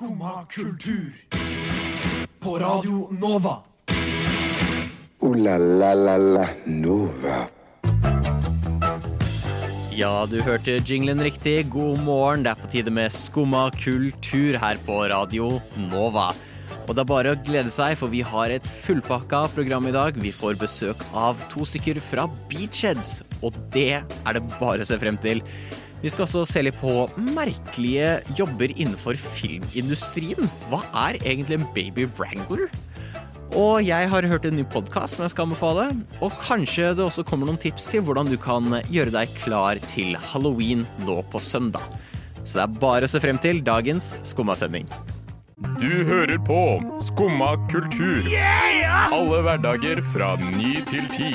Skumma kultur. På Radio Nova. O-la-la-la-la Nova. Ja, du hørte jinglen riktig. God morgen. Det er på tide med Skumma kultur her på Radio Nova. Og det er bare å glede seg, for vi har et fullpakka program i dag. Vi får besøk av to stykker fra Beachheads, og det er det bare å se frem til. Vi skal også se litt på merkelige jobber innenfor filmindustrien. Hva er egentlig en baby wrangler? Og jeg har hørt en ny podkast som jeg skal anbefale. Og kanskje det også kommer noen tips til hvordan du kan gjøre deg klar til halloween nå på søndag. Så det er bare å se frem til dagens Skummasending. Du hører på Skumma kultur. Alle hverdager fra ny til ti.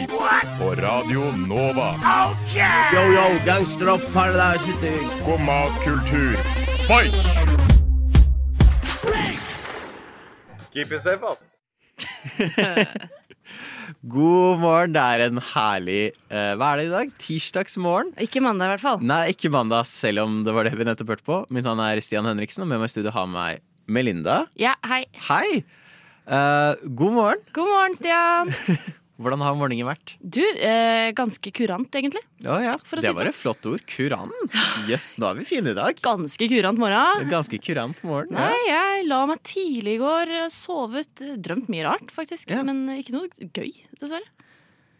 På Radio Nova. Yo, yo, gangsteropp, paradise Skumma kultur, fight! Keep it safe, altså. God morgen. Det er en herlig eh, Hva er det i dag? Tirsdagsmorgen? Ikke mandag, i hvert fall. Nei, ikke mandag, selv om det var det vi nettopp hørte på. Mitt navn er Stian Henriksen, og med meg i studio har meg Melinda. Ja, hei. Hei! Eh, god morgen. God morgen, Stian. Hvordan har morgenen vært? Du, eh, ganske kurant, egentlig. Ja, ja, For å Det si var det et flott ord. Kurant. Jøss, nå er vi fine i dag. Ganske kurant morgen. Ganske kurant morgen. Nei, jeg la meg tidlig i går, sovet, drømt mye rart, faktisk. Ja. Men ikke noe gøy, dessverre.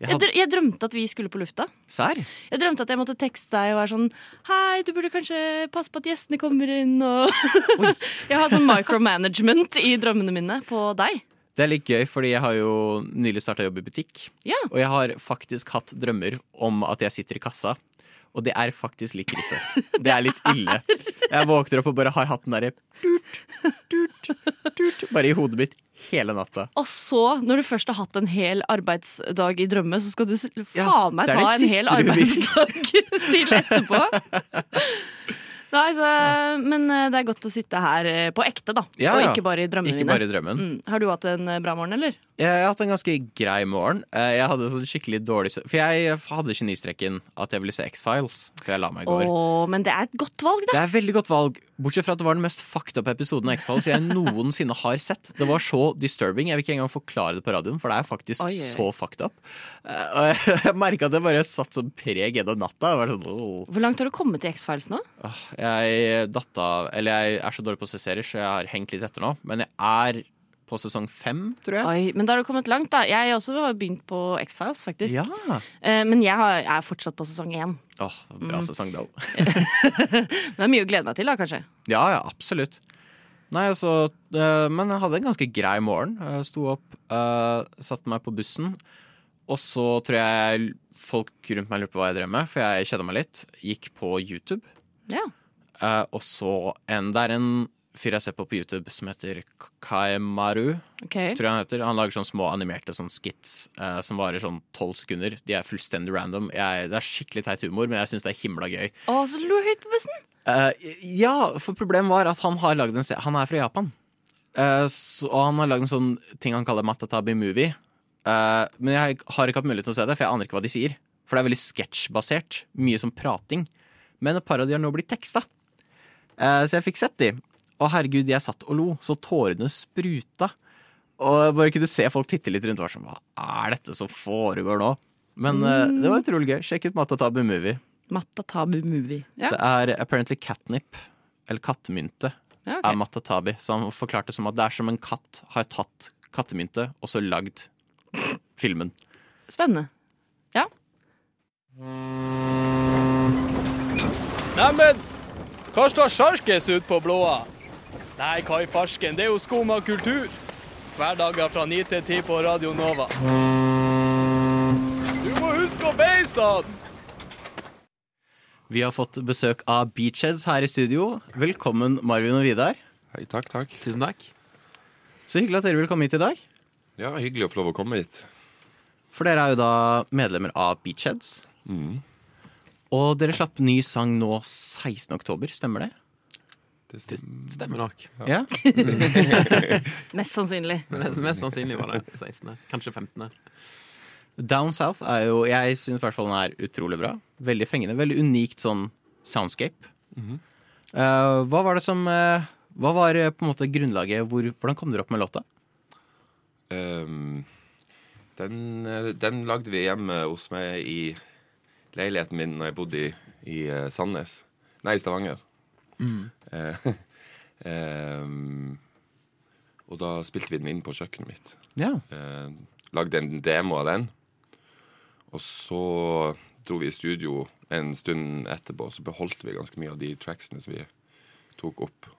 Jeg hadde, jeg drømte at vi skulle på lufta. Sær? Jeg drømte at jeg måtte tekste deg og være sånn Hei, du burde kanskje passe på at gjestene kommer inn, og Jeg har sånn micromanagement i drømmene mine på deg. Det er litt gøy, fordi jeg har jo nylig starta jobb i butikk. Ja. Og jeg har faktisk hatt drømmer om at jeg sitter i kassa. Og det er faktisk litt krise. Det er litt ille. Jeg våkner opp og bare har hatt den derre bare i hodet mitt hele natta. Og så, når du først har hatt en hel arbeidsdag i drømme, så skal du faen meg er ta en hel arbeidsdag til etterpå. Nei, så, men eh, det er godt å sitte her eh, på ekte, da. Ja, og ikke bare i drømmene Ikke bare i drømmen. Mm. Har du hatt en eh, bra morgen, eller? Jeg har hatt en ganske grei morgen. Jeg hadde sånn skikkelig dårlig For jeg hadde genistreken at jeg ville se X-Files før jeg la meg i går. Åh, men det er et godt valg, da. Det er et veldig godt valg, bortsett fra at det var den mest fucked up episoden av X-Files jeg noensinne har sett. Det var så disturbing. Jeg vil ikke engang forklare det på radioen, for det er faktisk Oi, oi, så fucked up. Og jeg, merka at det bare satt som preg gjennom natta. Sånn. Hvor langt har du kommet i X-Files nå? Jeg datt av Eller jeg er så dårlig på å se serier, så jeg har hengt litt etter nå. Men jeg er på sesong fem, tror jeg. Oi, men da har du kommet langt, da. Jeg også har begynt på X-Files, faktisk. Ja. Eh, Men jeg, har, jeg er fortsatt på sesong én. Åh, bra Mm. sesong, da. Det er mye å glede meg til, da, kanskje. Ja, ja, absolutt. Nei, altså øh, Men jeg hadde en ganske grei morgen. Jeg sto opp, øh, satte meg på bussen, og så tror jeg folk rundt meg lurte på hva jeg drev med, for jeg kjeda meg litt. Gikk på YouTube, Ja. Øh, og så en Det er en fyr jeg ser på på YouTube som heter Kaimaru. Kaemaru, Ok. tror jeg han heter. Han lager sånne små animerte sånn skits uh, som varer sånn tolv sekunder. De er fullstendig random. Jeg, det er skikkelig teit humor, men jeg syns det er himla gøy. Å, så lo høyt på bussen! Uh, ja, for problemet var at han har lagd en se Han er fra Japan. Uh, så, og han har lagd en sånn ting han kaller Matatabi movie. Men jeg har ikke hatt mulighet til å se det, for jeg aner ikke hva de sier. For det er veldig sketsjbasert. Mye som prating. Men et par av de har nå blitt teksta. Eh, så jeg fikk sett de. Og herregud, jeg satt og lo, så tårene spruta. Og bare kunne se folk titte litt rundt og var sånn Hva er dette som foregår nå? Men mm. det var utrolig gøy. Sjekk ut Matatabi movie. Matatabu movie. Ja. Det er apparently catnip, eller kattemynte, Ja, okay. er Matatabi. Så han forklarte som at det er som en katt har tatt kattemynte og så lagd filmen. Spennende. Ja. Neimen, hva står sjarkes ut på blåa? Nei, hva i farsken, det er jo skum av kultur. Hverdager fra 9 til 10 på Radio Nova. Du må huske å beise han! Vi har fått besøk av Beachheads her i studio. Velkommen, Marvin og Vidar. Hei, takk, takk. Tusen takk. Så hyggelig at dere vil komme hit i dag. Ja, hyggelig å få lov å komme hit. For dere er jo da medlemmer av Beachheads. Og dere slapp ny sang nå 16. oktober, stemmer det? Det Det stemmer nok. Ja. Mest sannsynlig. Mest, mest sannsynlig var det 16. Kanskje 15. Down South er jo Jeg syns i hvert fall den er utrolig bra. Veldig fengende. Veldig unikt sånn soundscape. Eh, hva var det som uh, Hva var eh, på en måte grunnlaget? Hvor, hvordan kom dere opp med låta? Um, den, den lagde vi hjemme hos meg i leiligheten min når jeg bodde i, i eh, Sandnes. Nei, i Stavanger. Eh, eh, og da spilte vi den inn på kjøkkenet mitt. Ja. Eh, lagde en demo av den. Og så dro vi i studio en stund etterpå, så beholdt vi ganske mye av de tracksene som vi tok opp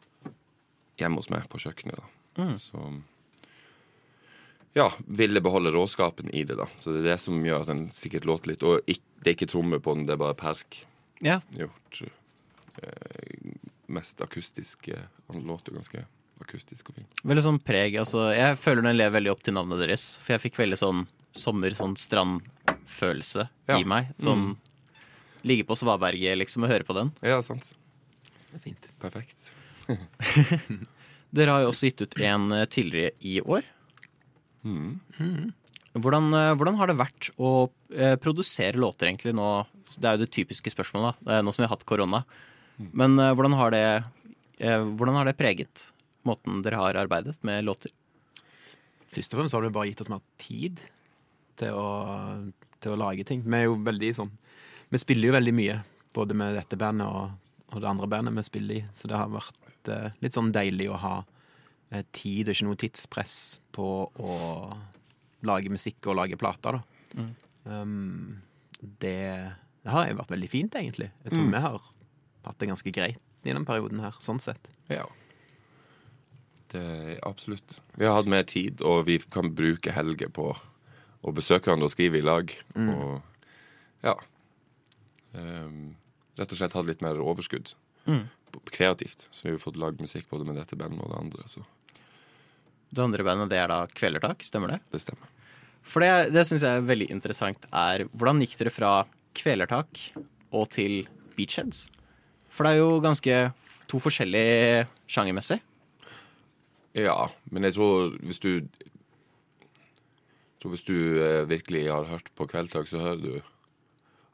hjemme hos meg på kjøkkenet. da. Så ja, ville beholde råskapen i det, da. Så det er det som gjør at den sikkert låter litt Og ikke, det er ikke trommer på den, det er bare perk ja. gjort. Eh, mest akustisk. eh, Han låter jo ganske akustisk og fin. Veldig sånn preg. Altså, jeg føler den lever veldig opp til navnet deres. For jeg fikk veldig sånn sommer, sånn strandfølelse Ja. i meg. Sånn ligge på svaberget liksom og høre på den. Ja, sant. Det er fint. Perfekt. Dere har jo også gitt ut en eh, tidligere i år. Mm. Hvordan, eh, hvordan har det vært å eh, produsere låter egentlig nå? Det er jo det typiske spørsmålet, da. Er nå som vi har hatt korona. Men eh, hvordan, har det, eh, hvordan har det preget måten dere har arbeidet med låter? Først og fremst har det bare gitt oss mer tid til å, til å lage ting. Vi er jo veldig sånn Vi spiller jo veldig mye, både med dette bandet og, og det andre bandet vi spiller i, så det har vært eh, litt sånn deilig å ha eh, tid og ikke noe tidspress på å lage musikk og lage plater, da. Um, det, det har vært veldig fint, egentlig. Jeg tror vi har hatt det ganske greit i den perioden her, sånn sett. Ja. Det absolutt. Vi har hatt mer tid, og vi kan bruke helger på å besøke hverandre og skrive i lag. Og ja. Um, rett og slett hatt litt mer overskudd Mm. kreativt. Så vi har fått lagd musikk både med dette bandet og det andre. Så Det andre bandet det er da Kvelertak, stemmer det? det stemmer. For det, det syns jeg er veldig interessant. er Hvordan gikk dere fra Kvelertak og til Beachheads? For det er jo ganske to forskjellige sjangermessig. Ja, men jeg tror hvis du jeg tror Hvis du eh, virkelig har hørt på Kveldtak, så hører du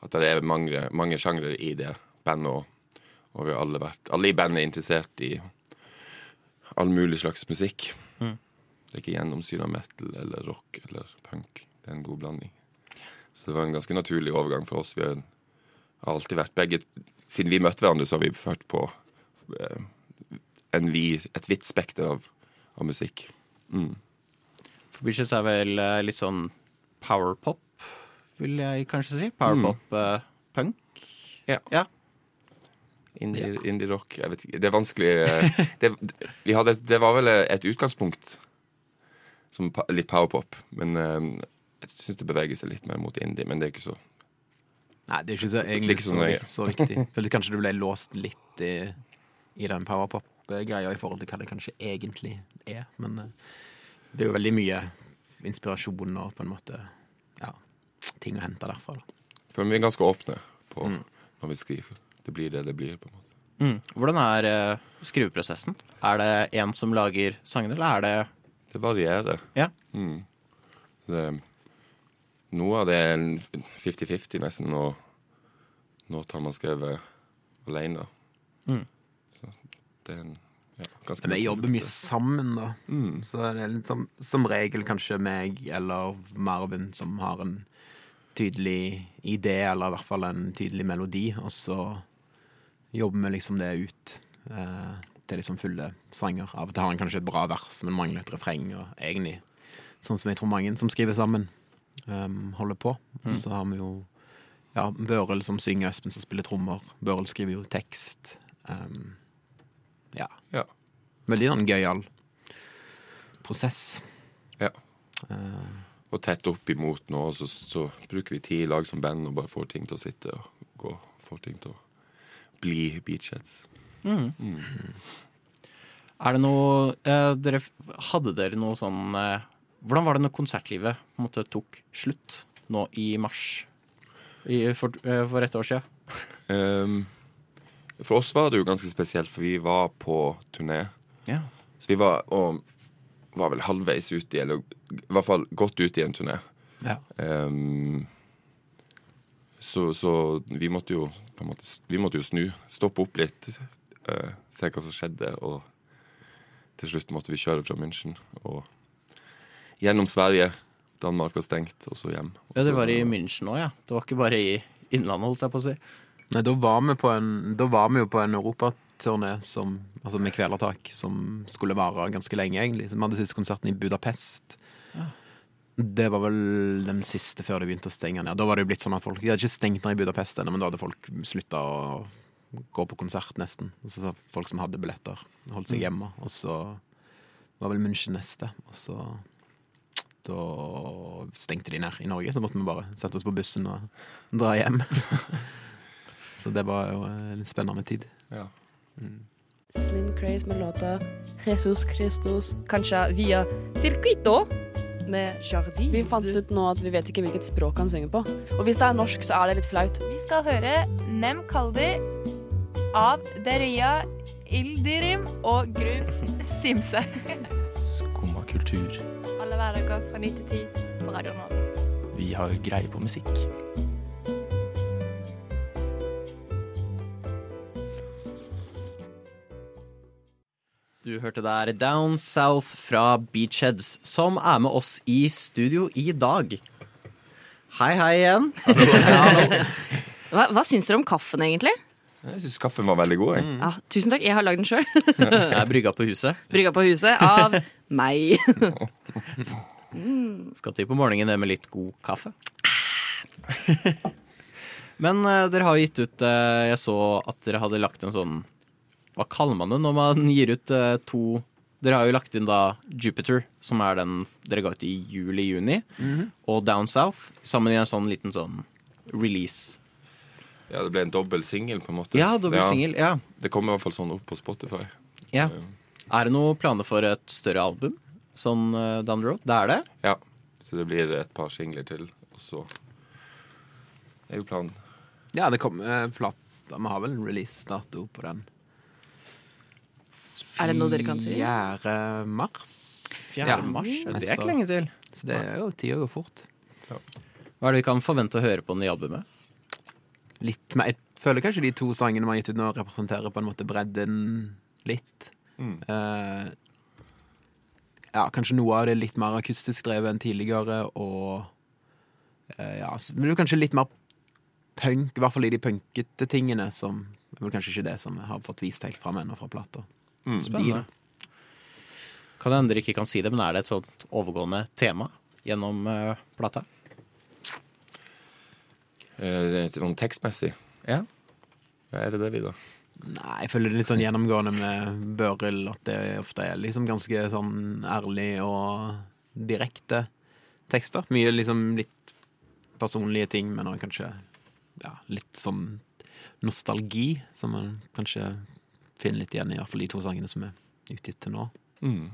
at det er mange, mange sjangre i det bandet. Og, og vi har alle vært Alle i bandet er interessert i all mulig slags musikk. Mm. Det er ikke gjennomsyra metal eller rock eller punk. Det er en god blanding. Så det var en ganske naturlig overgang for oss. Vi har alltid vært begge Siden vi møtte hverandre, så har vi vært på eh, en vi, et vidt spekter av, av musikk. Mm. For Beachheads er vel eh, litt sånn powerpop, vil jeg kanskje si. Powerpop-punk. Ja. ja. Indie, indie rock Jeg vet ikke. Det er vanskelig eh, det, vi hadde, det var vel et utgangspunkt som litt powerpop. Men eh, jeg syns det beveger seg litt mer mot indie. Men det er ikke så Nei, det er ikke så, egentlig ikke så, så nøye. vik- så viktig. Følte kanskje du ble låst litt i, i den powerpop-greia i forhold til hva det kanskje egentlig er. Men eh, det er jo veldig mye inspirasjon og på en måte ja, ting å hente derfra. Da. Føler vi er ganske åpne på når vi skriver. Det blir det det blir. på en måte Mm. Hvordan er eh, skriveprosessen? Er det en som lager sangene, eller er det Det varierer. Ja. Mm. Det, noe av det er en 50-50 nesten, og noe har man skrevet alene. Mm. Så det er en ja, ganske vi jobber mye sammen, da. Mm. Så det er litt som, som regel kanskje meg eller Marvin som har en tydelig idé, eller i hvert fall en tydelig melodi, og så jobber vi liksom det ut eh, til liksom fulle sanger. Av og til har han kanskje et bra vers, men mangler et refreng, og egentlig sånn som jeg tror mange som skriver sammen, um, holder på. Så har vi jo ja, Børel som synger, Espen som spiller trommer. Børel skriver jo tekst. Um, ja. Ja. Veldig sånn gøyal prosess. Ja. Uh, Og tett opp imot nå, så, så bruker vi tid i lag som band og bare får ting til å sitte og gå. Får ting til å bli beachheads. Er det noe eh, dere, Hadde dere noe sånn eh, Hvordan var det når konsertlivet på en måte tok slutt nå i mars? I, for, eh, for et år siden? um, for oss var det jo ganske spesielt, for vi var på turné. Ja. Så vi var, og var vel halvveis ute i, eller i hvert fall godt ute i en turné. ja. Um, så, så vi måtte jo på en måte Vi måtte jo snu. Stoppe opp litt, eh, se hva som skjedde, og til slutt måtte vi kjøre fra München og gjennom Sverige. Danmark var stengt, og så hjem. Ja, det var i München òg, ja. Det var ikke bare i Innlandet, holdt jeg på å si. Nei, da var vi, på en, da var vi jo på en europaturné som, altså med Kvelertak som skulle vare ganske lenge, egentlig. Så vi hadde siste konserten i Budapest. Det var vel den siste før det begynte å stenge ned. Da var det jo blitt sånn at folk De hadde ikke stengt ned i Budapest ennå, men da hadde folk slutta å gå på konsert, nesten. Altså, så folk som hadde billetter, holdt seg hjemme. Og så var vel München neste. Og så da stengte de ned i Norge, så måtte vi bare sette oss på bussen og dra hjem. så det var jo en spennende tid. Ja. Slim Craze med låta Jesus Christus, kanskje via Circuito med Jardi. Vi fant ut nå at vi vet ikke hvilket språk han synger på. Og hvis det er norsk, så er det litt flaut. Vi skal høre Nem Kaldi av Deria Ildirim og Gru Simse. Skumma kultur. Alle hverdager fra 9 til 10 på Radio Nova. Vi har greie på musikk. Du hørte der Down South fra Beachheads, som er med oss i studio i dag. Hei, hei igjen. Hva, hva syns dere om kaffen, egentlig? Jeg syns kaffen var veldig god. Jeg. Ja, tusen takk, jeg har lagd den sjøl. Jeg er brygga på huset. Brygga på huset av meg. Skal til på morgenen det med litt god kaffe. Men uh, dere har gitt ut uh, Jeg så at dere hadde lagt en sånn Hva kaller man det når man gir ut uh, to Dere har jo lagt inn da Jupiter, som er den dere ga ut i juli-juni, Mhm. og Down South, sammen i en sånn liten sånn release. Ja, det ble en dobbel singel, på en måte. Ja, dobbel singel, ja. Det kommer i hvert fall sånn opp på Spotify. Ja. Er det noen planer for et større album? Sånn uh, down the road? Det er det? Ja. Så det blir et par singler til, og så er jo planen. Ja, det kommer uh, plata. Vi har vel releasedato på den. Er det noe dere kan si? 4. mars. 4. mars? Det er ikke lenge til. Så det er jo tida går fort. Hva er det vi kan forvente å høre på det nye albumet? Litt mer Jeg føler kanskje de to sangene vi har gitt ut nå, representerer på en måte bredden litt. Mm. Eh, ja, kanskje noe av det er litt mer akustisk drevet enn tidligere, og eh, ja, men blir er kanskje litt mer punk, i hvert fall i de punkete tingene, som er vel kanskje ikke det som jeg har fått vist helt fram ennå fra plata. Mm. Spennende. Kan det hende dere ikke kan si det, men er det et sånt overgående tema gjennom eh, plata? Eh, det sånn tekstmessig. Ja. Ja, er det det, Vidar? Nei, jeg føler det litt sånn gjennomgående med Børil at det ofte er liksom ganske sånn ærlig og direkte tekster. Mye liksom litt personlige ting, men òg kanskje ja, litt sånn nostalgi, som man kanskje finner litt igjen i hvert fall de to sangene som er utgitt til nå. Mm.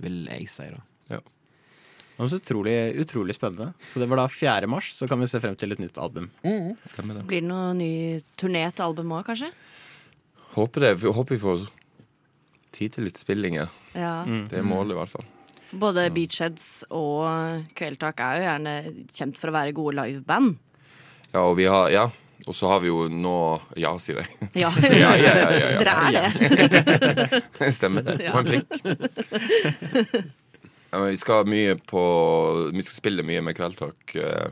Vil jeg si, da. Det var så utrolig, utrolig spennende. Så det var da 4. mars, så kan vi se frem til et nytt album. Mm. det. Blir det noen ny turné til albumet òg, kanskje? Håper det. Vi- Håper vi får tid til litt spillinger. Ja. Det er målet, i hvert fall. Både Beachheads og Kveldtak er jo gjerne kjent for å være gode liveband. Ja, og vi har Ja. Og så har vi jo nå Ja, sier jeg. Ja. ja, ja, ja, ja, ja. Dere er det. Stemmer det. På en prikk. Vi skal mye på Vi skal spille mye med Kveldtak eh,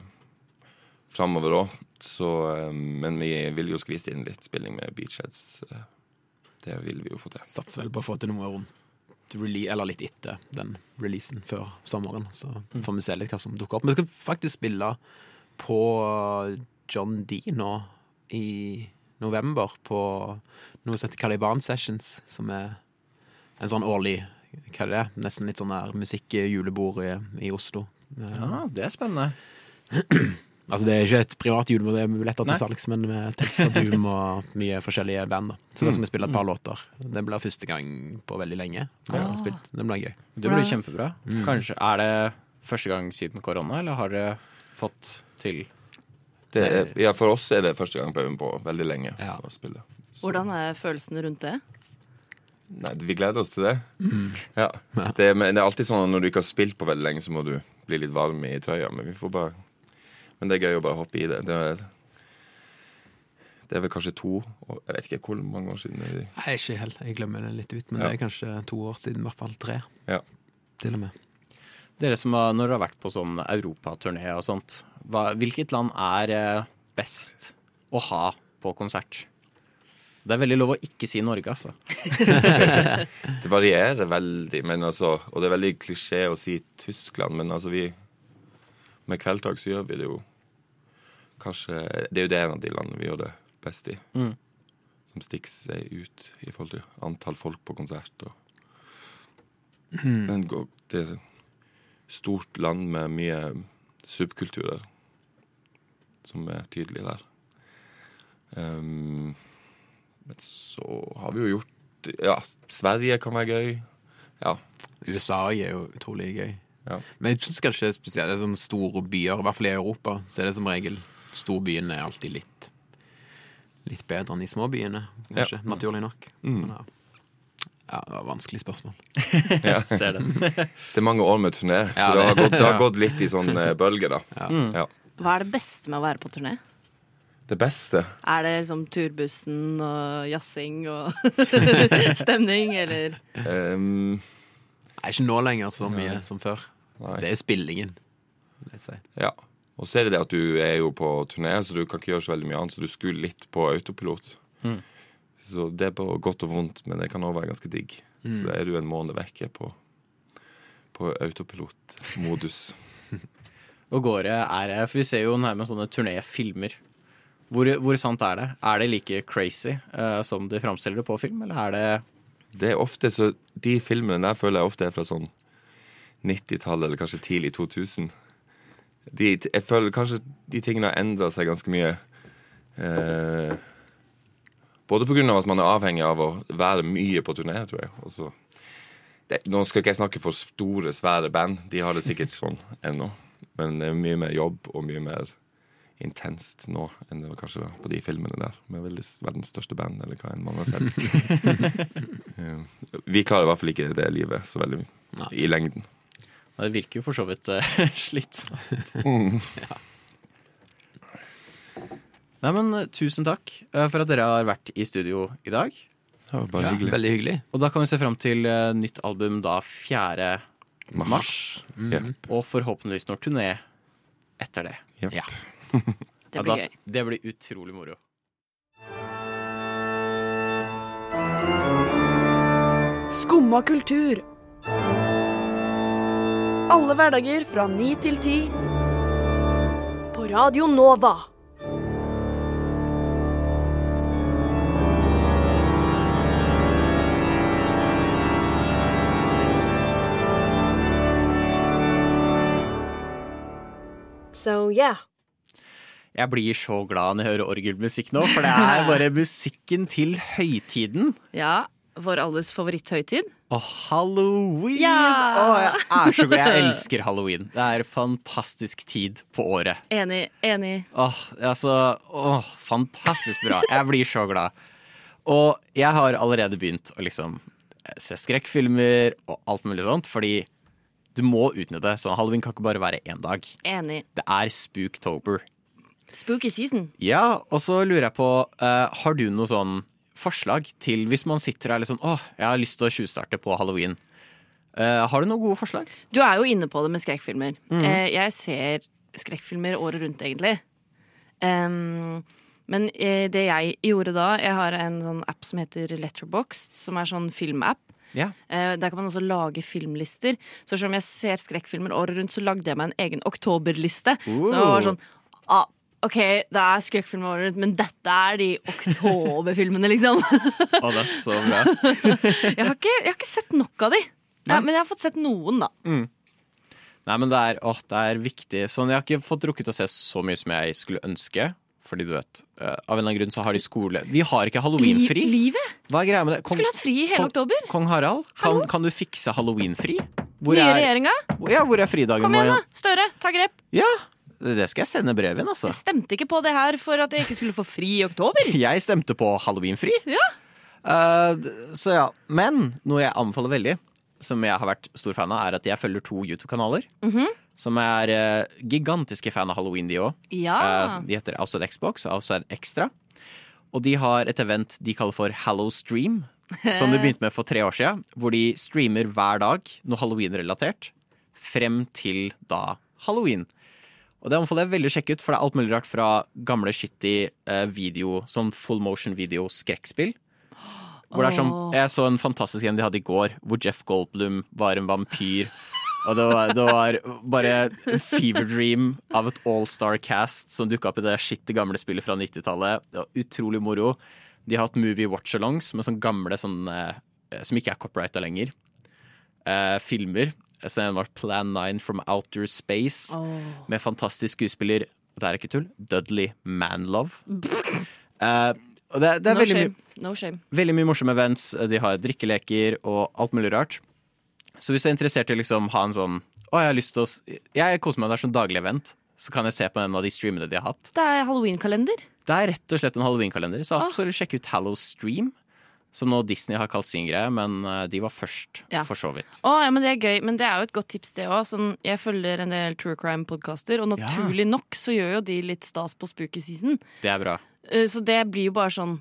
framover òg. Eh, men vi vil jo skvise inn litt spilling med Beachheads. Eh, det vil vi jo få til. Satser vel på å få til noe rundt eller litt etter den releasen før sommeren. Så får vi se litt hva som dukker opp. Vi skal faktisk spille på John D nå i november på noe som heter Caliban Sessions, som er en sånn årlig hva er det? Nesten litt sånn der musikkjulebord i, i Oslo. Ja, det er spennende. Altså Det er ikke et privat julebord, det er billetter til salgs, men med Telsa Doom og mye forskjellige band. da Så da skal vi spille et par låter. Det blir første gang på veldig lenge. Det, Ah. spilt. Det blir gøy. Det blir kjempebra. Mm. Kanskje Er det første gang siden korona, eller har dere fått til Det er, ja, for oss er det første gang på, på veldig lenge å. Hvordan er følelsene rundt det? Nei, vi gleder oss til det. Mm. Ja. Det, men det er alltid sånn at når du ikke har spilt på veldig lenge, så må du bli litt varm i trøya. Men vi får bare Men det er gøy å bare hoppe i det. Det er, Det er vel kanskje to år Jeg vet ikke hvor mange år siden. Nei, ikke helt. Jeg glemmer det litt ut, men Ja. det er kanskje to år siden, i hvert fall tre. Ja. Til og med. Dere som har, når dere har vært på sånn europaturné og sånt, hva, hvilket land er eh, best å ha på konsert? Det er veldig lov å ikke si Norge, altså. Det varierer veldig, men altså, og det er veldig klisjé å si Tyskland, men altså vi Med Kveldtak så gjør vi det jo kanskje Det er jo det en av de landene vi gjør det best i. Mm. Som stikker seg ut i forhold til antall folk på konsert. Og Mm. Det er et stort land med mye subkulturer som er tydelige der. Um, men så har vi jo gjort Ja, Sverige kan være gøy. Ja. USA er jo utrolig gøy. Ja. Men jeg syns kanskje spesielt det er sånne store byer, i hvert fall i Europa, så er det som regel Storbyene er alltid litt Litt bedre enn de små byene, kanskje. Ja. Naturlig nok. Mm. Men ja. ja, det var vanskelig spørsmål. Ja. Ser den. det er mange år med turné, Ja, så det har, gått, det har gått litt i sånn bølge, da. Ja. Mm. Ja. Hva er det beste med å være på turné? Det beste Er det liksom turbussen og jazzing og stemning, eller um, er ikke nå lenger så mye Nei. som før. Nei. Det er spillingen. vil jeg si. Ja. Og så er det det at du er jo på turné, så du kan ikke gjøre så veldig mye annet, så du skulle litt på autopilot. Mm. Så det er på godt og vondt, men det kan òg være ganske digg. Mm. Så er du en måned vekke på, på autopilotmodus. Og går det er det For vi ser jo nærmest sånne turnéfilmer. Hvor, hvor sant er det? Er det like crazy uh, som de framstiller det på film, eller er det Det er ofte så De filmene der føler jeg ofte er fra sånn 90-tallet, eller kanskje tidlig 2000. De, jeg føler kanskje de tingene har endra seg ganske mye. Eh, både av at man er avhengig av å være mye på turné, tror jeg. Også, det, nå skal ikke jeg snakke for store, svære band. De har det sikkert sånn ennå. Men det er mye mer jobb og mye mer intenst nå enn det var kanskje på de filmene der. Med veldig, verdens største band, eller hva enn man har sett. Eh, Vi klarer i hvert fall ikke det livet så veldig i lengden. Det virker jo for så vidt uh, slitsomt. Mm. Nei, men eh, tusen takk for at dere har vært i studio i dag. Det var bare Ja, hyggelig. veldig hyggelig. Og da kan vi se fram til nytt album da 4. mars. Mars. Mm. Yep. Og forhåpentligvis når turné etter det. Yep. Ja. Det Ja, blir da- gøy. Det blir utrolig moro. Skumma kultur. Alle hverdager fra ni til ti. På Radio Nova. So yeah. Jeg blir så glad når jeg hører orgelmusikk nå, for det er bare musikken til høytiden. Ja, vår alles favoritthøytid. Og halloween! Ja! Å, jeg er så glad. Jeg elsker halloween. Det er fantastisk tid på året. Enig, enig. Åh, altså, åh, fantastisk bra. Jeg blir så glad. Og jeg har allerede begynt å liksom se skrekkfilmer og alt mulig sånt, fordi du må utnytte det. Så halloween kan ikke bare være én dag. Enig. Det er spooktober. Spooky season. Ja, og så lurer jeg på, uh, har du noe sånn forslag til hvis man sitter her liksom, åh, jeg har lyst til å tjuvstarte på halloween. Uh, har du noen gode forslag? Du er jo inne på det med skrekkfilmer. Mhm. Uh, jeg ser skrekkfilmer året rundt, egentlig. Um, men det jeg gjorde da Jeg har en sånn app som heter Letterboxd, som er sånn filmapp. Ja. Eh, der kan man også lage filmlister. Så som jeg ser skrekkfilmer året rundt, så lagde jeg meg en egen oktoberliste. Så det var sånn ah, OK, det er skrekkfilmer året rundt, men dette er de oktoberfilmene, liksom. Å, det er så bra. jeg, har ikke, jeg har ikke sett nok av de. Ja, men jeg har fått sett noen, da. Mm. Nei, men det er, åh, det er viktig. Sånn, jeg har ikke fått rukket å se så mye som jeg skulle ønske. Fordi du vet, uh, av en eller annen grunn så har de skole Vi har ikke halloweenfri. Li livet? Hva er greia med det? Kong, Skulle hatt fri i hele Kong- oktober. Kong Harald, kan, kan du fikse halloweenfri? Hvor Nye er, regjeringa. ja, hvor er fridagen? Kom igjen, da. Støre, ta grep. Ja, det skal jeg sende brev inn, altså. Jeg stemte ikke på det her for at jeg ikke skulle få fri i oktober. Jeg stemte på halloweenfri. Ja. Uh, så ja. Men noe jeg anbefaler veldig, som jeg har vært stor fan av, er at jeg følger to YouTube-kanaler. Mhm. Som er uh, gigantiske fan av halloween, de òg. Ja. de heter Outside Xbox og Outside Extra. Og de har et event de kaller for Hallow Stream, som de begynte med for tre år siden. Hvor de streamer hver dag noe halloween-relatert frem til da halloween. Og det anbefaler jeg veldig å sjekke ut, for det er alt mulig rart fra gamle shitty eh, video, sånn full motion video skrekkspill. Hvor det er som, Jeg så en fantastisk en de hadde i går, hvor Jeff Goldblum var en vampyr. Og det var, det var bare en fever dream av et all-star cast som dukka opp i det shitty gamle spillet fra 90-tallet. Det var utrolig moro. De har hatt movie watch-alongs med sånne gamle sånne, eh, som ikke er copyrighta lenger, eh, filmer. Så en var Plan 9 from Outer Space, med fantastisk skuespiller, og det er ikke tull, Dudley Manlove. Uh, og det, det er no veldig shame. No shame. Veldig mye morsomme events. De har drikkeleker og alt mulig rart. Så hvis du er interessert i liksom ha en sånn Å, jeg har lyst til å Jeg koser meg, det er sånn daglig event. Så kan jeg se på en av de streamene de har hatt. Det er halloween-kalender. Det er rett og slett en halloween-kalender, så absolutt sjekk ut Hallow Stream. Som nå Disney har kalt sin greie, men eh, de var først, Ja. for så vidt. Å, ja, men Det er gøy, men det er jo et godt tips, det òg. Sånn, jeg følger en del true crime-podkaster, og naturlig nok så gjør jo de litt stas på spooky season. Det er bra. Eh, Så det blir jo bare sånn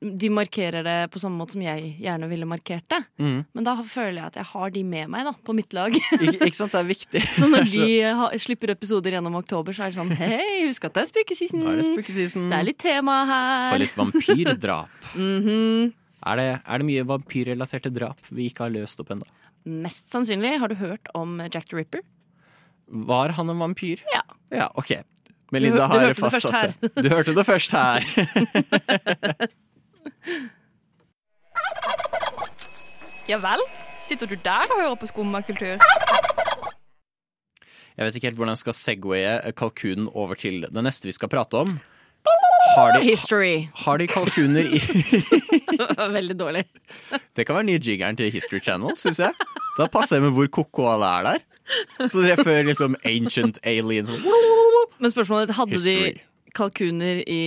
De markerer det på samme måte som jeg gjerne ville markert det. Mm. Men da føler jeg at jeg har de med meg da, på mitt lag. Ikke, ikke sant, det er viktig. Så når de ha, slipper episoder gjennom oktober, så er det sånn Hei, husk at det er spooky season! Nå er det. Det er litt tema her. For litt vampyrdrap. Mhm. Er det, er det mye vampyrrelaterte drap vi ikke har løst opp ennå? Mest sannsynlig. Har du hørt om Jack the Ripper? Var han en vampyr? Ja. Ja, ok. Melinda Du du har fastsatt det. Du hørte det først her. Ja vel? Sitter du der og hører på skummakultur? Jeg vet ikke helt hvordan jeg skal segwaye kalkunen over til det neste vi skal prate om. Har de, History. har de kalkuner i Veldig dårlig. Det kan være nye jiggeren til History Channel, syns jeg. Da passer det med hvor ko-ko alle er der. Så dere fører liksom ancient aliens Men spørsmålet hadde History. de kalkuner i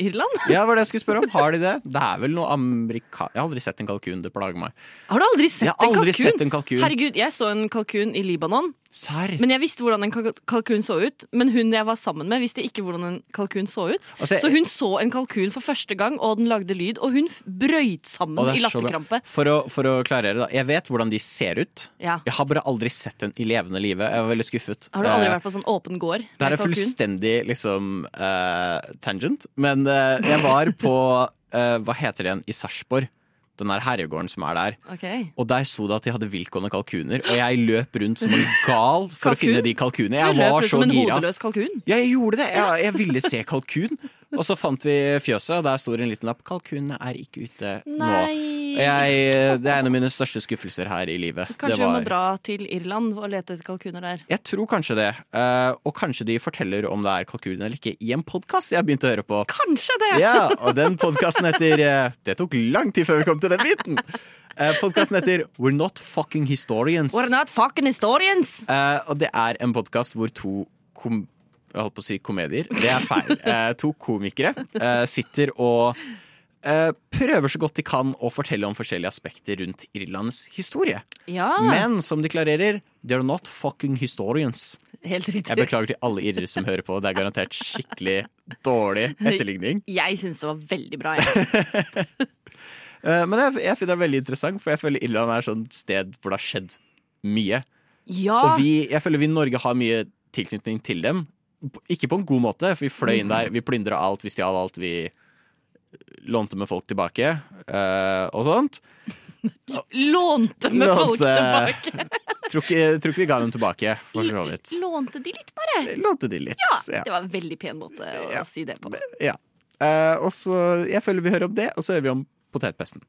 Irland? Ja, det var det jeg skulle spørre om. Har de det? Det er vel noe amerika... Jeg har aldri sett en kalkun, det plager meg. Har du aldri sett har en aldri kalkun? sett en kalkun. Herregud, jeg så en kalkun i Libanon. Serr? Men jeg visste hvordan en kalkun så ut. Men hun jeg var sammen med, visste ikke hvordan en kalkun så ut. Altså, jeg- så hun så en kalkun for første gang, og den lagde lyd. Og hun brøyt sammen i er latterkrampe. For å, for å klarere, da. Jeg vet hvordan de ser ut. Ja. Jeg har bare aldri sett den i levende live. Jeg var veldig skuffet. Har du aldri Eh, vært på sånn åpen gård? Det her er fullstendig liksom uh, tangent. Men uh, jeg var på uh, Hva heter det igjen? I Sarpsborg. Den der herregården som er der. Okay. Og der sto det at de hadde viltgående kalkuner. Og jeg løp rundt som en gal for å finne de kalkunene. Du løp var så som en hodeløs kalkun. Ja, jeg gjorde det. Jeg, jeg ville se kalkun. Og så fant vi fjøset, og der sto det en liten lapp. Kalkunene er ikke ute nå. Jeg, det er en av mine største skuffelser her i livet. Kanskje det vi må dra til Irland og lete etter kalkuner der. jeg tror kanskje det. Eh, og kanskje de forteller om det er kalkuner eller ikke i en podkast jeg har begynt å høre på. Kanskje det! Ja, og den podkasten heter eh, Det tok lang tid før vi kom til den biten. Podkasten heter We're Not Fucking Historians. We're not fucking historians! Eh, og det er en podkast hvor to kom jeg holdt på å si komedier. Det er feil. Eh, to komikere eh, sitter og eh, prøver så godt de kan å fortelle om forskjellige aspekter rundt Irlands historie. Ja, Men som de klarerer, they're not fucking historians. helt riktig. Jeg beklager til alle irrere som hører på. Det er garantert skikkelig dårlig etterligning. Jeg syns det var veldig bra. Jeg. Eh, men jeg, jeg finner det veldig interessant, for jeg føler Irland er et sånt sted hvor det har skjedd mye. Ja, Og vi, jeg føler vi i Norge har mye tilknytning til dem. Ikke på en god måte, for vi fløy inn der, vi plyndra alt, vi stjal alt, vi lånte med folk tilbake eh, og sånt. lånte med folk tilbake. Tror ikke, tror ikke vi ga dem tilbake, for så vidt. Lånte de litt, bare? Lånte de litt. Ja, det var en veldig pen måte å Ja. si det på. Ja. Uh, og så, Jeg føler vi hører om det, og så hører vi om potetpesten.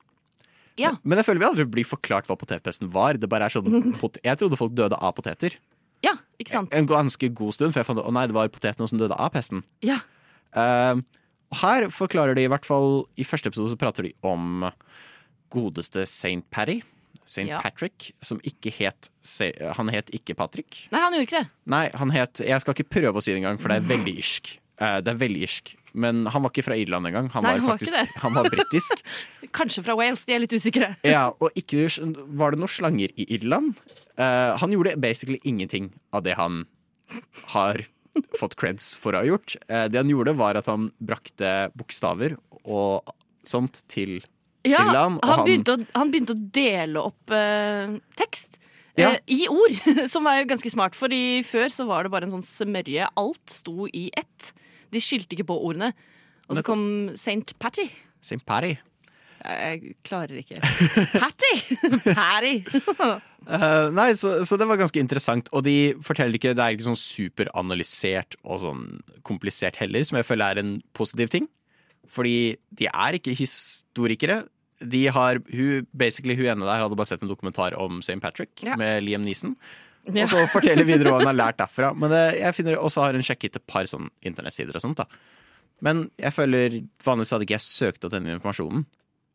Ja. Men jeg føler vi aldri blir forklart hva potetpesten var. Det bare er sånn, Jeg trodde folk døde av poteter. Ja, ikke sant? En ganske god stund, for jeg fant ut å nei, det var potetene som døde av pesten. Ja. Uh, her forklarer de i hvert fall I første episode så prater de om godeste St. Patty. St. Ja. Patrick, som ikke het Han het ikke Patrick. Nei, han gjorde ikke det. Nei, han het Jeg skal ikke prøve å si det engang, for det er veldig irsk. Uh, det er veldig irsk. Men han var ikke fra Irland engang. Han, Nei, var han var han britisk. Kanskje fra Wales, de er litt usikre. Ja, og ikke var det noen slanger i Irland. Uh, han gjorde basically ingenting av det han har fått creds for å ha gjort. Uh, det han gjorde, var at han brakte bokstaver og sånt til Ja, Irland. Og han, begynte å, han begynte å dele opp uh, tekst. Ja. I ord, som var jo ganske smart. Fordi før så var det bare en sånn smørje. Alt sto i ett. De skilte ikke på ordene. Og så kom St. Patty. St. Patty. Jeg klarer ikke. Patty! Patty! uh, nei, så, så det var ganske interessant. Og de forteller ikke Det er ikke sånn superanalysert og sånn komplisert heller, som jeg føler er en positiv ting. Fordi de er ikke historikere. De har, hun, basically, hun ene der hadde bare sett en dokumentar om St. Patrick Ja. med Liam Neeson. Ja. Og så forteller videre hva hun har lært derfra. Men det, jeg finner også har hun sjekket et par sånn internettsider og sånt. da Men jeg føler vanligvis hadde ikke jeg søkt opp denne informasjonen.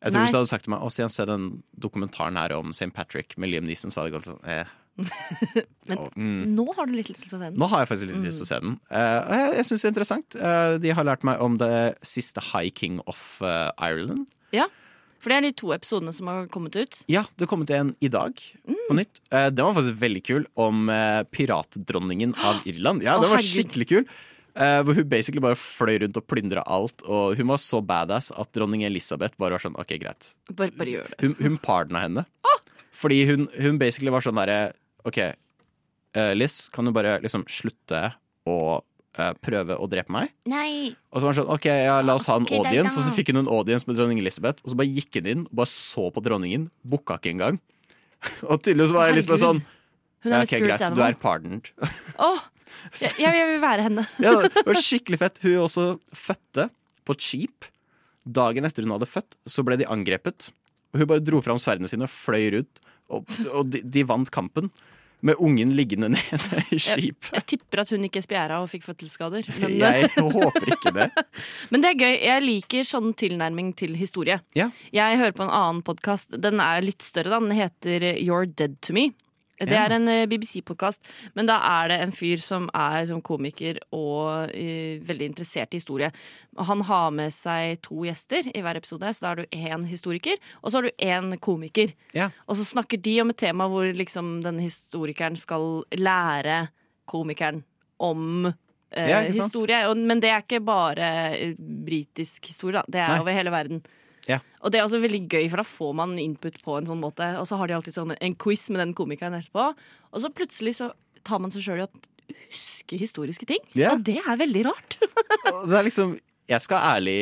Jeg tror Nei. Hvis du hadde sagt til meg Å, Stian, se den dokumentaren her om St. Patrick med Liam Neeson, så hadde jeg gått sånn eh. Men og, mm. nå har du litt lyst til å se den. Nå har jeg faktisk litt lyst til å se den. Uh, jeg jeg syns det er interessant. Uh, de har lært meg om det siste High King of uh, Ireland. Ja, For det er de to episodene som har kommet ut. Ja, det har kommet en i dag Mm. på nytt. Uh, den var faktisk veldig kul, om uh, piratdronningen av Irland. Ja, Å, den var herregud. skikkelig kul. Uh, hvor hun basically bare fløy rundt og plyndra alt. Og hun var så badass at dronning Elisabeth bare var sånn OK, greit. Bare, bare gjør det. Hun, hun pardona henne. Fordi hun, hun basically var sånn derre OK, Liz, kan du bare liksom slutte å prøve å drepe meg? Nei! Og så var han sånn, ok, ja, la oss ha en okay, audience. Og så fikk hun en audience med dronning Elisabeth, og så bare gikk hun inn og bare så på dronningen. Booka ikke engang. og tydeligvis var Elisabeth sånn Hun ja, ok, greit, du er pardoned. Åh, jeg, jeg vil være henne. ja, det var skikkelig fett. Hun også fødte på et skip. Dagen etter hun hadde født, så ble de angrepet. Og hun bare dro fram sverdene sine og fløy rundt, og, og de, de vant kampen. Med ungen liggende nede i skip. Jeg tipper at hun ikke spjæra og fikk fødselsskader. Men, Jeg håper ikke det. men det er gøy. Jeg liker sånn tilnærming til historie. Ja. Jeg hører på en annen podkast. Den er litt større, da. Den heter You're Dead To Me. Det er en eh, BBC-podkast, men da er det en fyr som er som komiker og uh, veldig interessert i historie. Han har med seg to gjester i hver episode, så da har du én historiker, og så har du én komiker. Ja. Og så snakker de om et tema hvor liksom denne historikeren skal lære komikeren om uh, Ja, historie. Men det er ikke bare britisk historie, da. Det er Nei. over hele verden. Ja. Og det er også veldig gøy, for da får man input på en sånn måte. Og så har de alltid sånn en quiz med den komikeren etterpå. Og så plutselig så tar man seg sjøl i å huske historiske ting. Ja. Og det er veldig rart. Det er liksom Jeg skal ærlig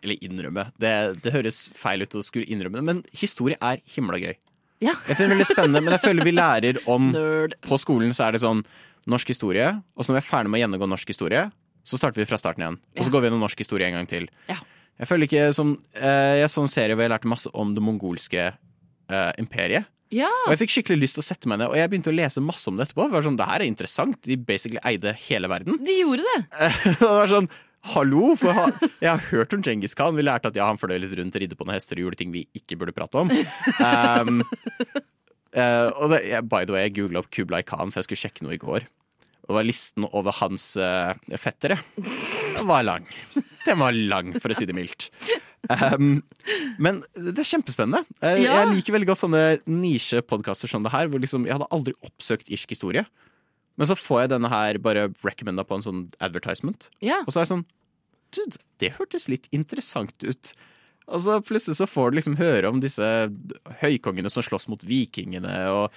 eller innrømme det, det høres feil ut å skulle innrømme det, men historie er himla gøy. Ja. Jeg finner det veldig spennende, men jeg føler vi lærer om Nerd. På skolen så er det sånn norsk historie, og så når vi er ferdig med å gjennomgå norsk historie, så starter vi fra starten igjen. Og så går vi gjennom norsk historie en gang til. Ja. Jeg føler ikke som eh, Jeg så en serie hvor jeg lærte masse om det mongolske eh, imperiet. Ja. Og jeg fikk skikkelig lyst til å sette meg ned, og jeg begynte å lese masse om det etterpå. Det var sånn, det her er interessant. De basically eide hele verden. De gjorde det. det var sånn Hallo! For ha, jeg har hørt om Djengis Khan. Vi lærte at ja, han fløy litt rundt, ridde på noen hester og gjorde ting vi ikke burde prate om. Um, uh, og det, by the way, jeg googla opp Kublai Khan, for jeg skulle sjekke noe i går. Og det var listen over hans uh, fettere. Den var lang. Den var lang, for å si det mildt. Um, men det er kjempespennende. Eh, Ja. Jeg liker veldig godt sånne nisjepodkaster som det her. Hvor liksom, jeg hadde aldri oppsøkt irsk historie. Men så får jeg denne her bare recommenda på en sånn advertisement. Ja. Og så er jeg sånn Dude, det hørtes litt interessant ut. Og så plutselig så får du liksom høre om disse høykongene som slåss mot vikingene og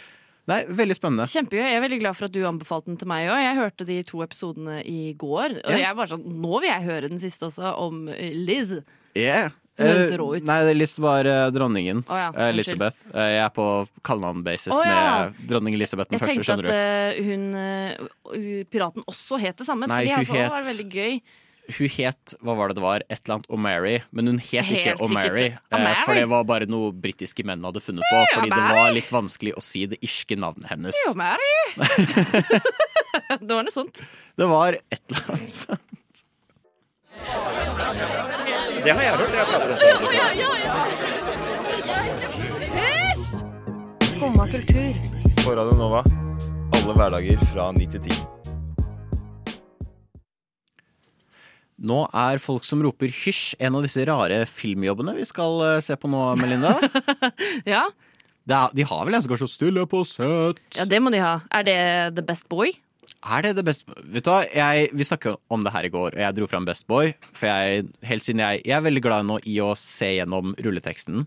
Nei, veldig spennende. Kjempegøy. Jeg er veldig glad for at du anbefalte den til meg òg. Jeg hørte de to episodene i går. Og yeah. jeg er bare sånn, nå vil jeg høre den siste også, om eh, Liz. Yeah. Høres Eh, rå ut. Nei, Liz var eh, dronningen. Oh, ja. Elizabeth. Eh, jeg er på kallenavnbasis oh, ja. med dronning Elizabeth den Jeg første, tenkte at hun piraten også het det samme. Nei, jeg så det het- var veldig gøy. Hun het hva var det det var, et eller annet O'Mary, men hun het ikke Helt O'Mary. eh, For det var bare noe britiske menn hadde funnet på. Fordi det var litt vanskelig å si det irske navnet hennes. O'Mary! Mary! det var noe sånt. Det var et eller annet sånt. Det har jeg hørt. Jeg prater om det. Skumma kultur. På Radio Nova. Alle hverdager fra 9 til 10. Nå er folk som roper hysj en av disse rare filmjobbene vi skal eh, se på nå, Melinda. Ja. Er, de har vel en som går så stille på sett? ja, det må de ha. Er det The Best Boy? Er det The Best Boy? Vet du hva, jeg, vi snakket om det her i går, og jeg dro fram Best Boy. For jeg, helt siden jeg, jeg er veldig glad nå i å se gjennom rulleteksten.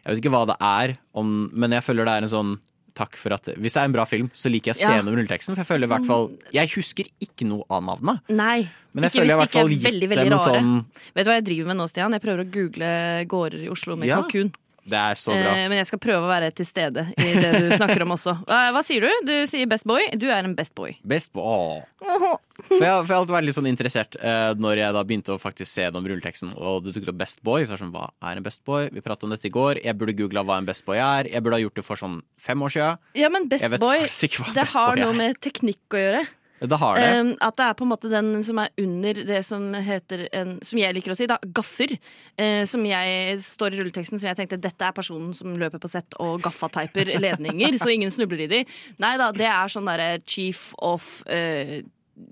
Jeg vet ikke hva det er, om, men jeg føler det er en sånn Takk for at Hvis det er en bra film, så liker jeg scenen se Ja. med rulleteksten. For jeg føler i hvert fall Jeg husker ikke noe av navnet. Nei. Men jeg ikke føler jeg i hvert fall gitt veldig, veldig dem rare. sånn Vet du hva jeg driver med nå, Stian? Jeg prøver å google gårder i Oslo med Ja. kalkun. Det er så bra. Eh, men jeg skal prøve å være til stede i det du snakker om også. Hva, hva sier du? Du sier best boy. Du er en best boy. Best Boy. Åh. For jeg, for jeg har alltid vært litt sånn interessert eh, når jeg da begynte å faktisk se gjennom rulleteksten, og du tok opp Best Boy. Så er det sånn, hva er en Best Boy? Vi pratet om dette i går. Jeg burde googla hva en Best Boy er. Jeg burde ha gjort det for sånn fem år siden. Ja, men best boy, det har noe med teknikk å gjøre. Det har det. Um, at det er på en måte den som er under det som heter en, Som jeg liker å si, da, gaffer. Uh, som jeg står i rulleteksten, som jeg tenkte dette er personen som løper på sett og gaffateiper ledninger, så ingen snubler i de. Nei da, det er sånn derre chief of uh,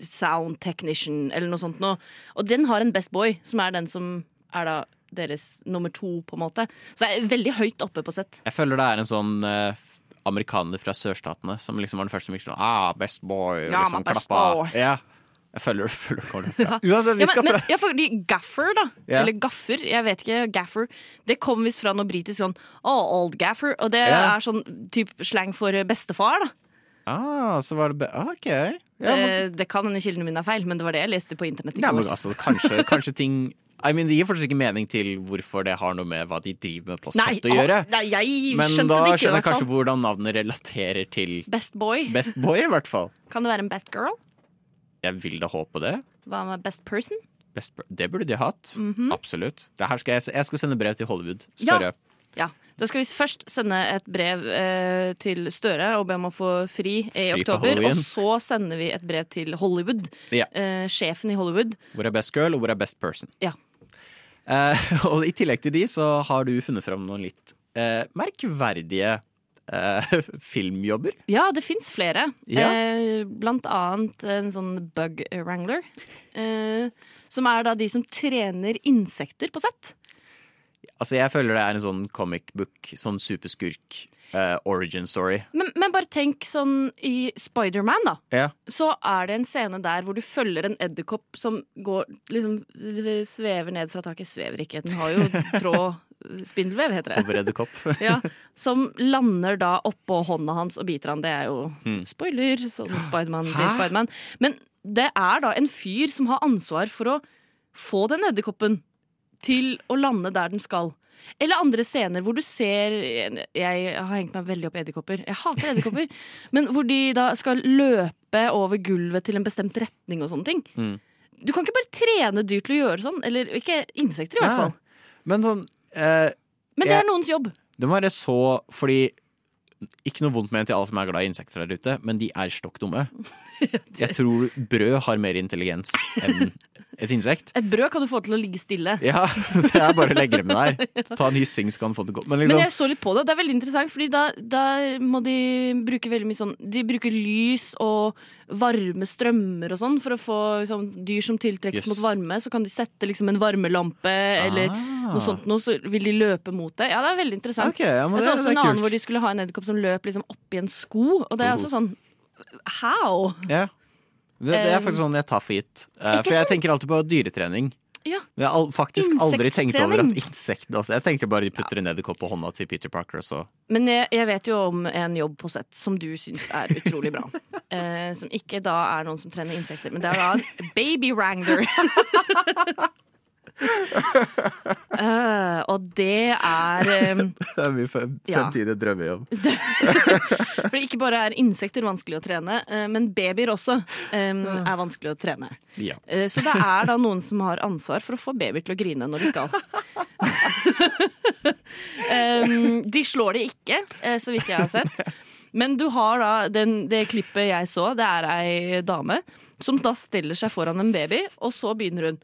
sound technician, eller noe sånt noe. Og den har en best boy, som er den som er da deres nummer to, på en måte. Så jeg er veldig høyt oppe på sett. Jeg føler det er en sånn eh, f- amerikaner fra sørstatene som liksom var den første som gikk sånn ah, Best Boy. og Ja, liksom best klappa. boy. Ja. Jeg følger, føler hvor det fra. Uansett, vi Ja, skal men, ja, fordi gaffer, da. Yeah. Eller gaffer. Jeg vet ikke. Gaffer. Det kom visst fra noe britisk sånn oh, old gaffer. Og det yeah. er sånn typ slang for bestefar, da. Ah, så var det be ah, OK. Ja, men, det, det kan hende kildene mine er feil, men det var det jeg leste på internett i går. altså, kanskje, kanskje ting I mean, Det gir faktisk ikke mening til hvorfor det har noe med hva de driver med på sett å gjøre. nei, jeg Men skjønte da det ikke, skjønner jeg kanskje hvordan navnet relaterer til Best boy. Best Boy, i hvert fall. Kan det være en best girl? Jeg vil da håpe det. Hva med best person? Best, det burde de hatt. Mhm. Absolutt. Det her skal jeg, jeg skal sende brev til Hollywood. Ja. Spørre. Ja. Da skal vi først sende et brev eh, til Støre og be om å få fri i Fri oktober. Og så sender vi et brev til Hollywood. Ja. Eh, sjefen i Hollywood. Hvor er best girl, og hvor er best person? Ja. Eh, og i tillegg til de så har du funnet fram noen litt eh, merkverdige eh, filmjobber. Ja, det fins flere. Ja. Eh, blant annet en sånn bug wrangler. Eh, som er da de som trener insekter på sett. Altså, jeg føler det er en sånn comic book, sånn superskurk eh, origin story. Men, men bare tenk sånn i Spiderman, da. Ja. Så er det en scene der hvor du følger en edderkopp som går liksom svever ned fra taket. Svever ikke, den har jo tråd Spindelvev, heter det. Hoveredderkopp. Ja, som lander da oppå hånda hans og biter han. Det er jo Mm. spoiler, sånn Spiderman blir? Spiderman. Men det er da en fyr som har ansvar for å få den edderkoppen til å lande der den skal. Eller andre scener hvor du ser Jeg har hengt meg veldig opp i edderkopper. Jeg hater edderkopper. men hvor de da skal løpe over gulvet til en bestemt retning og sånne ting. Mm. Du kan ikke bare trene dyr til å gjøre sånn. Eller ikke insekter, i hvert fall. Men sånn eh, Men det jeg- er noens jobb. Det må være så Fordi ikke noe vondt med til alle som er glad i insekter der ute, men de er stokk dumme. Jeg tror brød har mer intelligens enn et insekt. Et brød kan du få til å ligge stille. Ja, det er bare å legge dem der. Ta en hyssing, så kan du få det godt. Men Men liksom jeg så litt på det. Det er veldig interessant, Fordi da, da må de bruke veldig mye sånn De bruker lys og varme strømmer og sånn for å få liksom, dyr som tiltrekkes Yes. mot varme. Så kan de sette liksom en varmelampe eller Ah. noe sånt noe, så vil de løpe mot det. Ja, det er veldig interessant. Ok, ja, men jeg så også en annen hvor de skulle ha en edderkopp som løp liksom oppi en sko. Og det er altså sånn How? Ja. Det, det er faktisk sånn jeg tar for gitt. Eh, for jeg sant? tenker alltid på dyretrening. Ja. Jeg har al- faktisk aldri tenkt over at insekter altså. Jeg tenkte bare de putter en edderkopp på hånda til Peter Parker, så Men jeg, jeg vet jo om en jobb på sett som du syns er utrolig bra. Eh, som ikke da er noen som trener insekter, men det er da en baby wrangler. Eh, og det er um, Det er min fremtidige Ja. drømmejobb. For ikke bare er insekter vanskelig å trene, uh, men babyer også um, er vanskelig å trene. Ja. Uh, Så det er da noen som har ansvar for å få babyer til å grine når de skal. um, de slår det ikke, så vidt jeg har sett. Men du har da den, det klippet jeg så, det er ei dame som da stiller seg foran en baby, og så begynner hun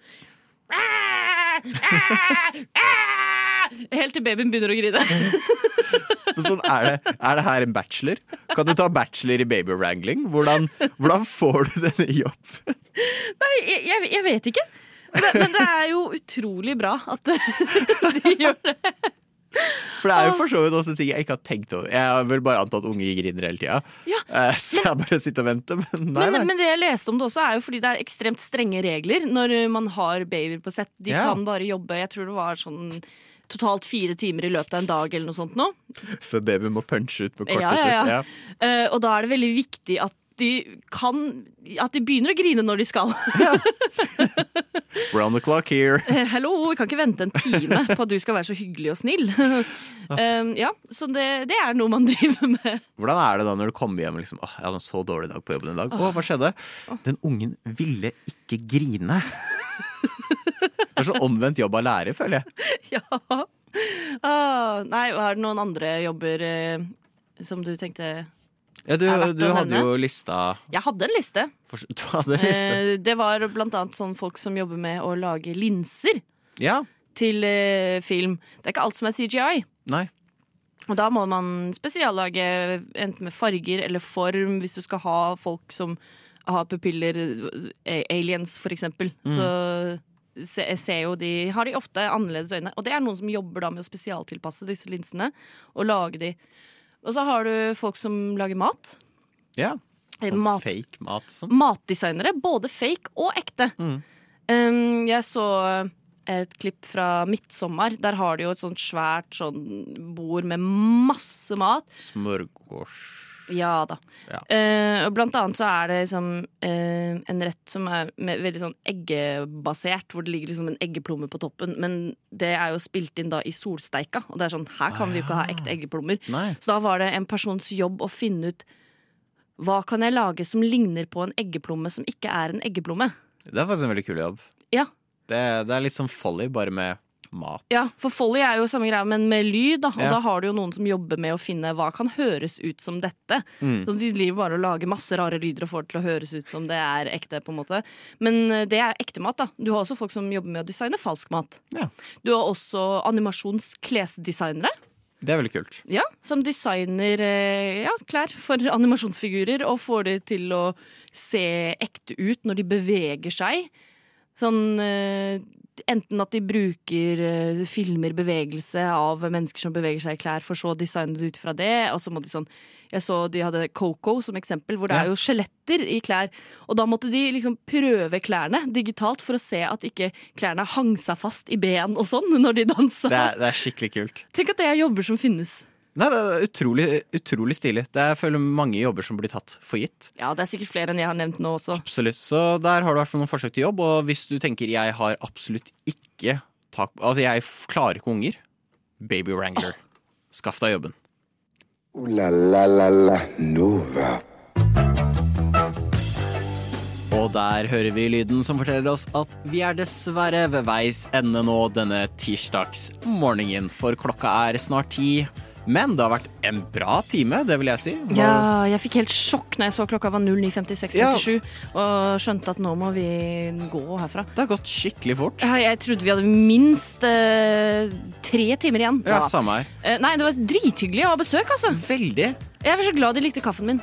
Helt til babyen begynner å grine. Sånn, er, det, er det her en bachelor? Kan du ta bachelor i baby wrangling? Hvordan, hvordan får du denne jobben? Nei, jeg, jeg, vet ikke. Men, men det er jo utrolig bra at de gjør det. For det er jo for så vidt også ting jeg ikke har tenkt over. Jeg har vel bare antatt unge griner hele tida. Ja, så så jeg bare sitter og venter, men nei, Men, nei. men det jeg leste om det også, er jo fordi det er ekstremt strenge regler når man har babyer på sett. De Ja. kan bare jobbe Jeg tror det var sånn totalt fire timer i løpet av en dag eller noe sånt nå. Før babyen må punche ut på kortet Ja, ja, sitt. ja. Eh, og da er det veldig viktig at de kan At de begynner å grine når de skal. Round the clock here. Hello, vi kan ikke vente en time på at du skal være så hyggelig og snill. Um, ja, Så det, det er noe man driver med. Hvordan er det da når du kommer hjem liksom, åh, jeg hadde en så dårlig dag på jobben i dag? Åh, hva skjedde? Den ungen ville ikke grine. Det er sånn omvendt jobb av lærer, føler jeg. Ja. Ah, nei, er det noen andre jobber eh, som du tenkte Ja, du, du hadde jo lista Jeg hadde en liste. for, Du hadde en liste. Eh, det var blant annet sånn folk som jobber med å lage linser Ja. til eh, film. Det er ikke alt som er CGI. Nei. Og da må man spesiallage enten med farger eller form, hvis du skal ha folk som har pupiller, eh, aliens for eksempel. Mm. Så se, ser jo de, har de ofte annerledes øyne. Og det er noen som jobber da med å spesialtilpasse disse linsene og lage de. Og så har du folk som lager mat. Ja. Eh, Sånn mat. Fake mat og sånn. Matdesignere, både fake og ekte. Mm. Um, jeg så et klipp fra Midtsommer. Der har de jo et sånt svært sånn bord med masse mat. Smørgås. Ja da. Ja. Eh, og blant annet så er det liksom eh, en rett som er med, veldig sånn eggebasert, hvor det ligger liksom en eggeplomme på toppen. Men det er jo spilt inn da i solsteika, og det er sånn her kan vi jo ikke ha ekte eggeplommer. Nei. Så da var det en persons jobb å finne ut hva kan jeg lage som ligner på en eggeplomme som ikke er en eggeplomme. Det er faktisk en veldig kul jobb. Ja, Det, det er litt som Folly, bare med mat. Ja, for Folly er jo samme greia, men med lyd. Da. Og Ja. da har du jo noen som jobber med å finne hva kan høres ut som dette. Mm. Så de driver bare og lager masse rare lyder og får det til å høres ut som det er ekte. på en måte Men eh, det er ekte mat. da Du har også folk som jobber med å designe falsk mat. Ja. Du har også animasjonsklesdesignere. Det er veldig kult. Ja, som designer eh, ja, klær for animasjonsfigurer og får de til å se ekte ut når de beveger seg. Sånn eh, Enten at de bruker eh, filmer bevegelse av mennesker som beveger seg i klær, for så å designe det ut fra det. Og så må de sånn Jeg så de hadde Coco som eksempel, hvor det er jo skjeletter i klær. Og da måtte de liksom prøve klærne digitalt for å se at ikke klærne hang seg fast i ben og sånn når de dansa. Det er, det er skikkelig kult. Tenk at det er jobber som finnes. Nei, det er utrolig, utrolig stilig. Det er jeg føler mange jobber som blir tatt for gitt. Ja, det er sikkert flere enn jeg har nevnt nå også. Absolutt. Så der har du i hvert fall noen forsøk til jobb. Og hvis du tenker jeg har absolutt ikke tak Altså, jeg klarer ikke unger. Baby Wrangler. Skaff deg jobben. Ooh la la la la Nova. Og der hører vi lyden som forteller oss at vi er dessverre ved veis ende nå denne tirsdagsmorgenen. For klokka er snart ti. Men det har vært en bra time, det vil jeg si. Hva- Ja, jeg fikk helt sjokk når jeg så klokka var 09.56,37 og skjønte at nå må vi gå herfra. Det har gått skikkelig fort. Ja, jeg trodde vi hadde minst eh, tre timer igjen. Ja, samme her. Eh, nei, det var drithyggelig å ha besøk, altså. Veldig. Jeg var så glad de likte kaffen min.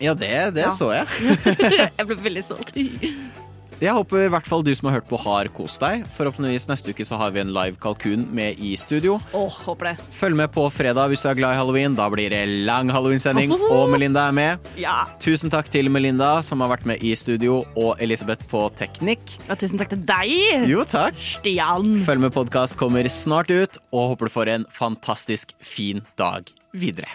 Ja, det, det Ja. så jeg. jeg ble veldig stolt. Jeg håper i hvert fall du som har hørt på, har kost deg. Forhåpentligvis neste uke så har vi en live kalkun med i studio. Åh, håper det. Følg med på fredag hvis du er glad i halloween. Da blir det lang halloween-sending, og Melinda er med. Ja. Tusen takk til Melinda, som har vært med i studio, og Elisabeth på teknikk. ja. Tusen takk til deg. Jo, takk. Stian. Følg med podkast kommer snart ut, og håper du får en fantastisk fin dag videre.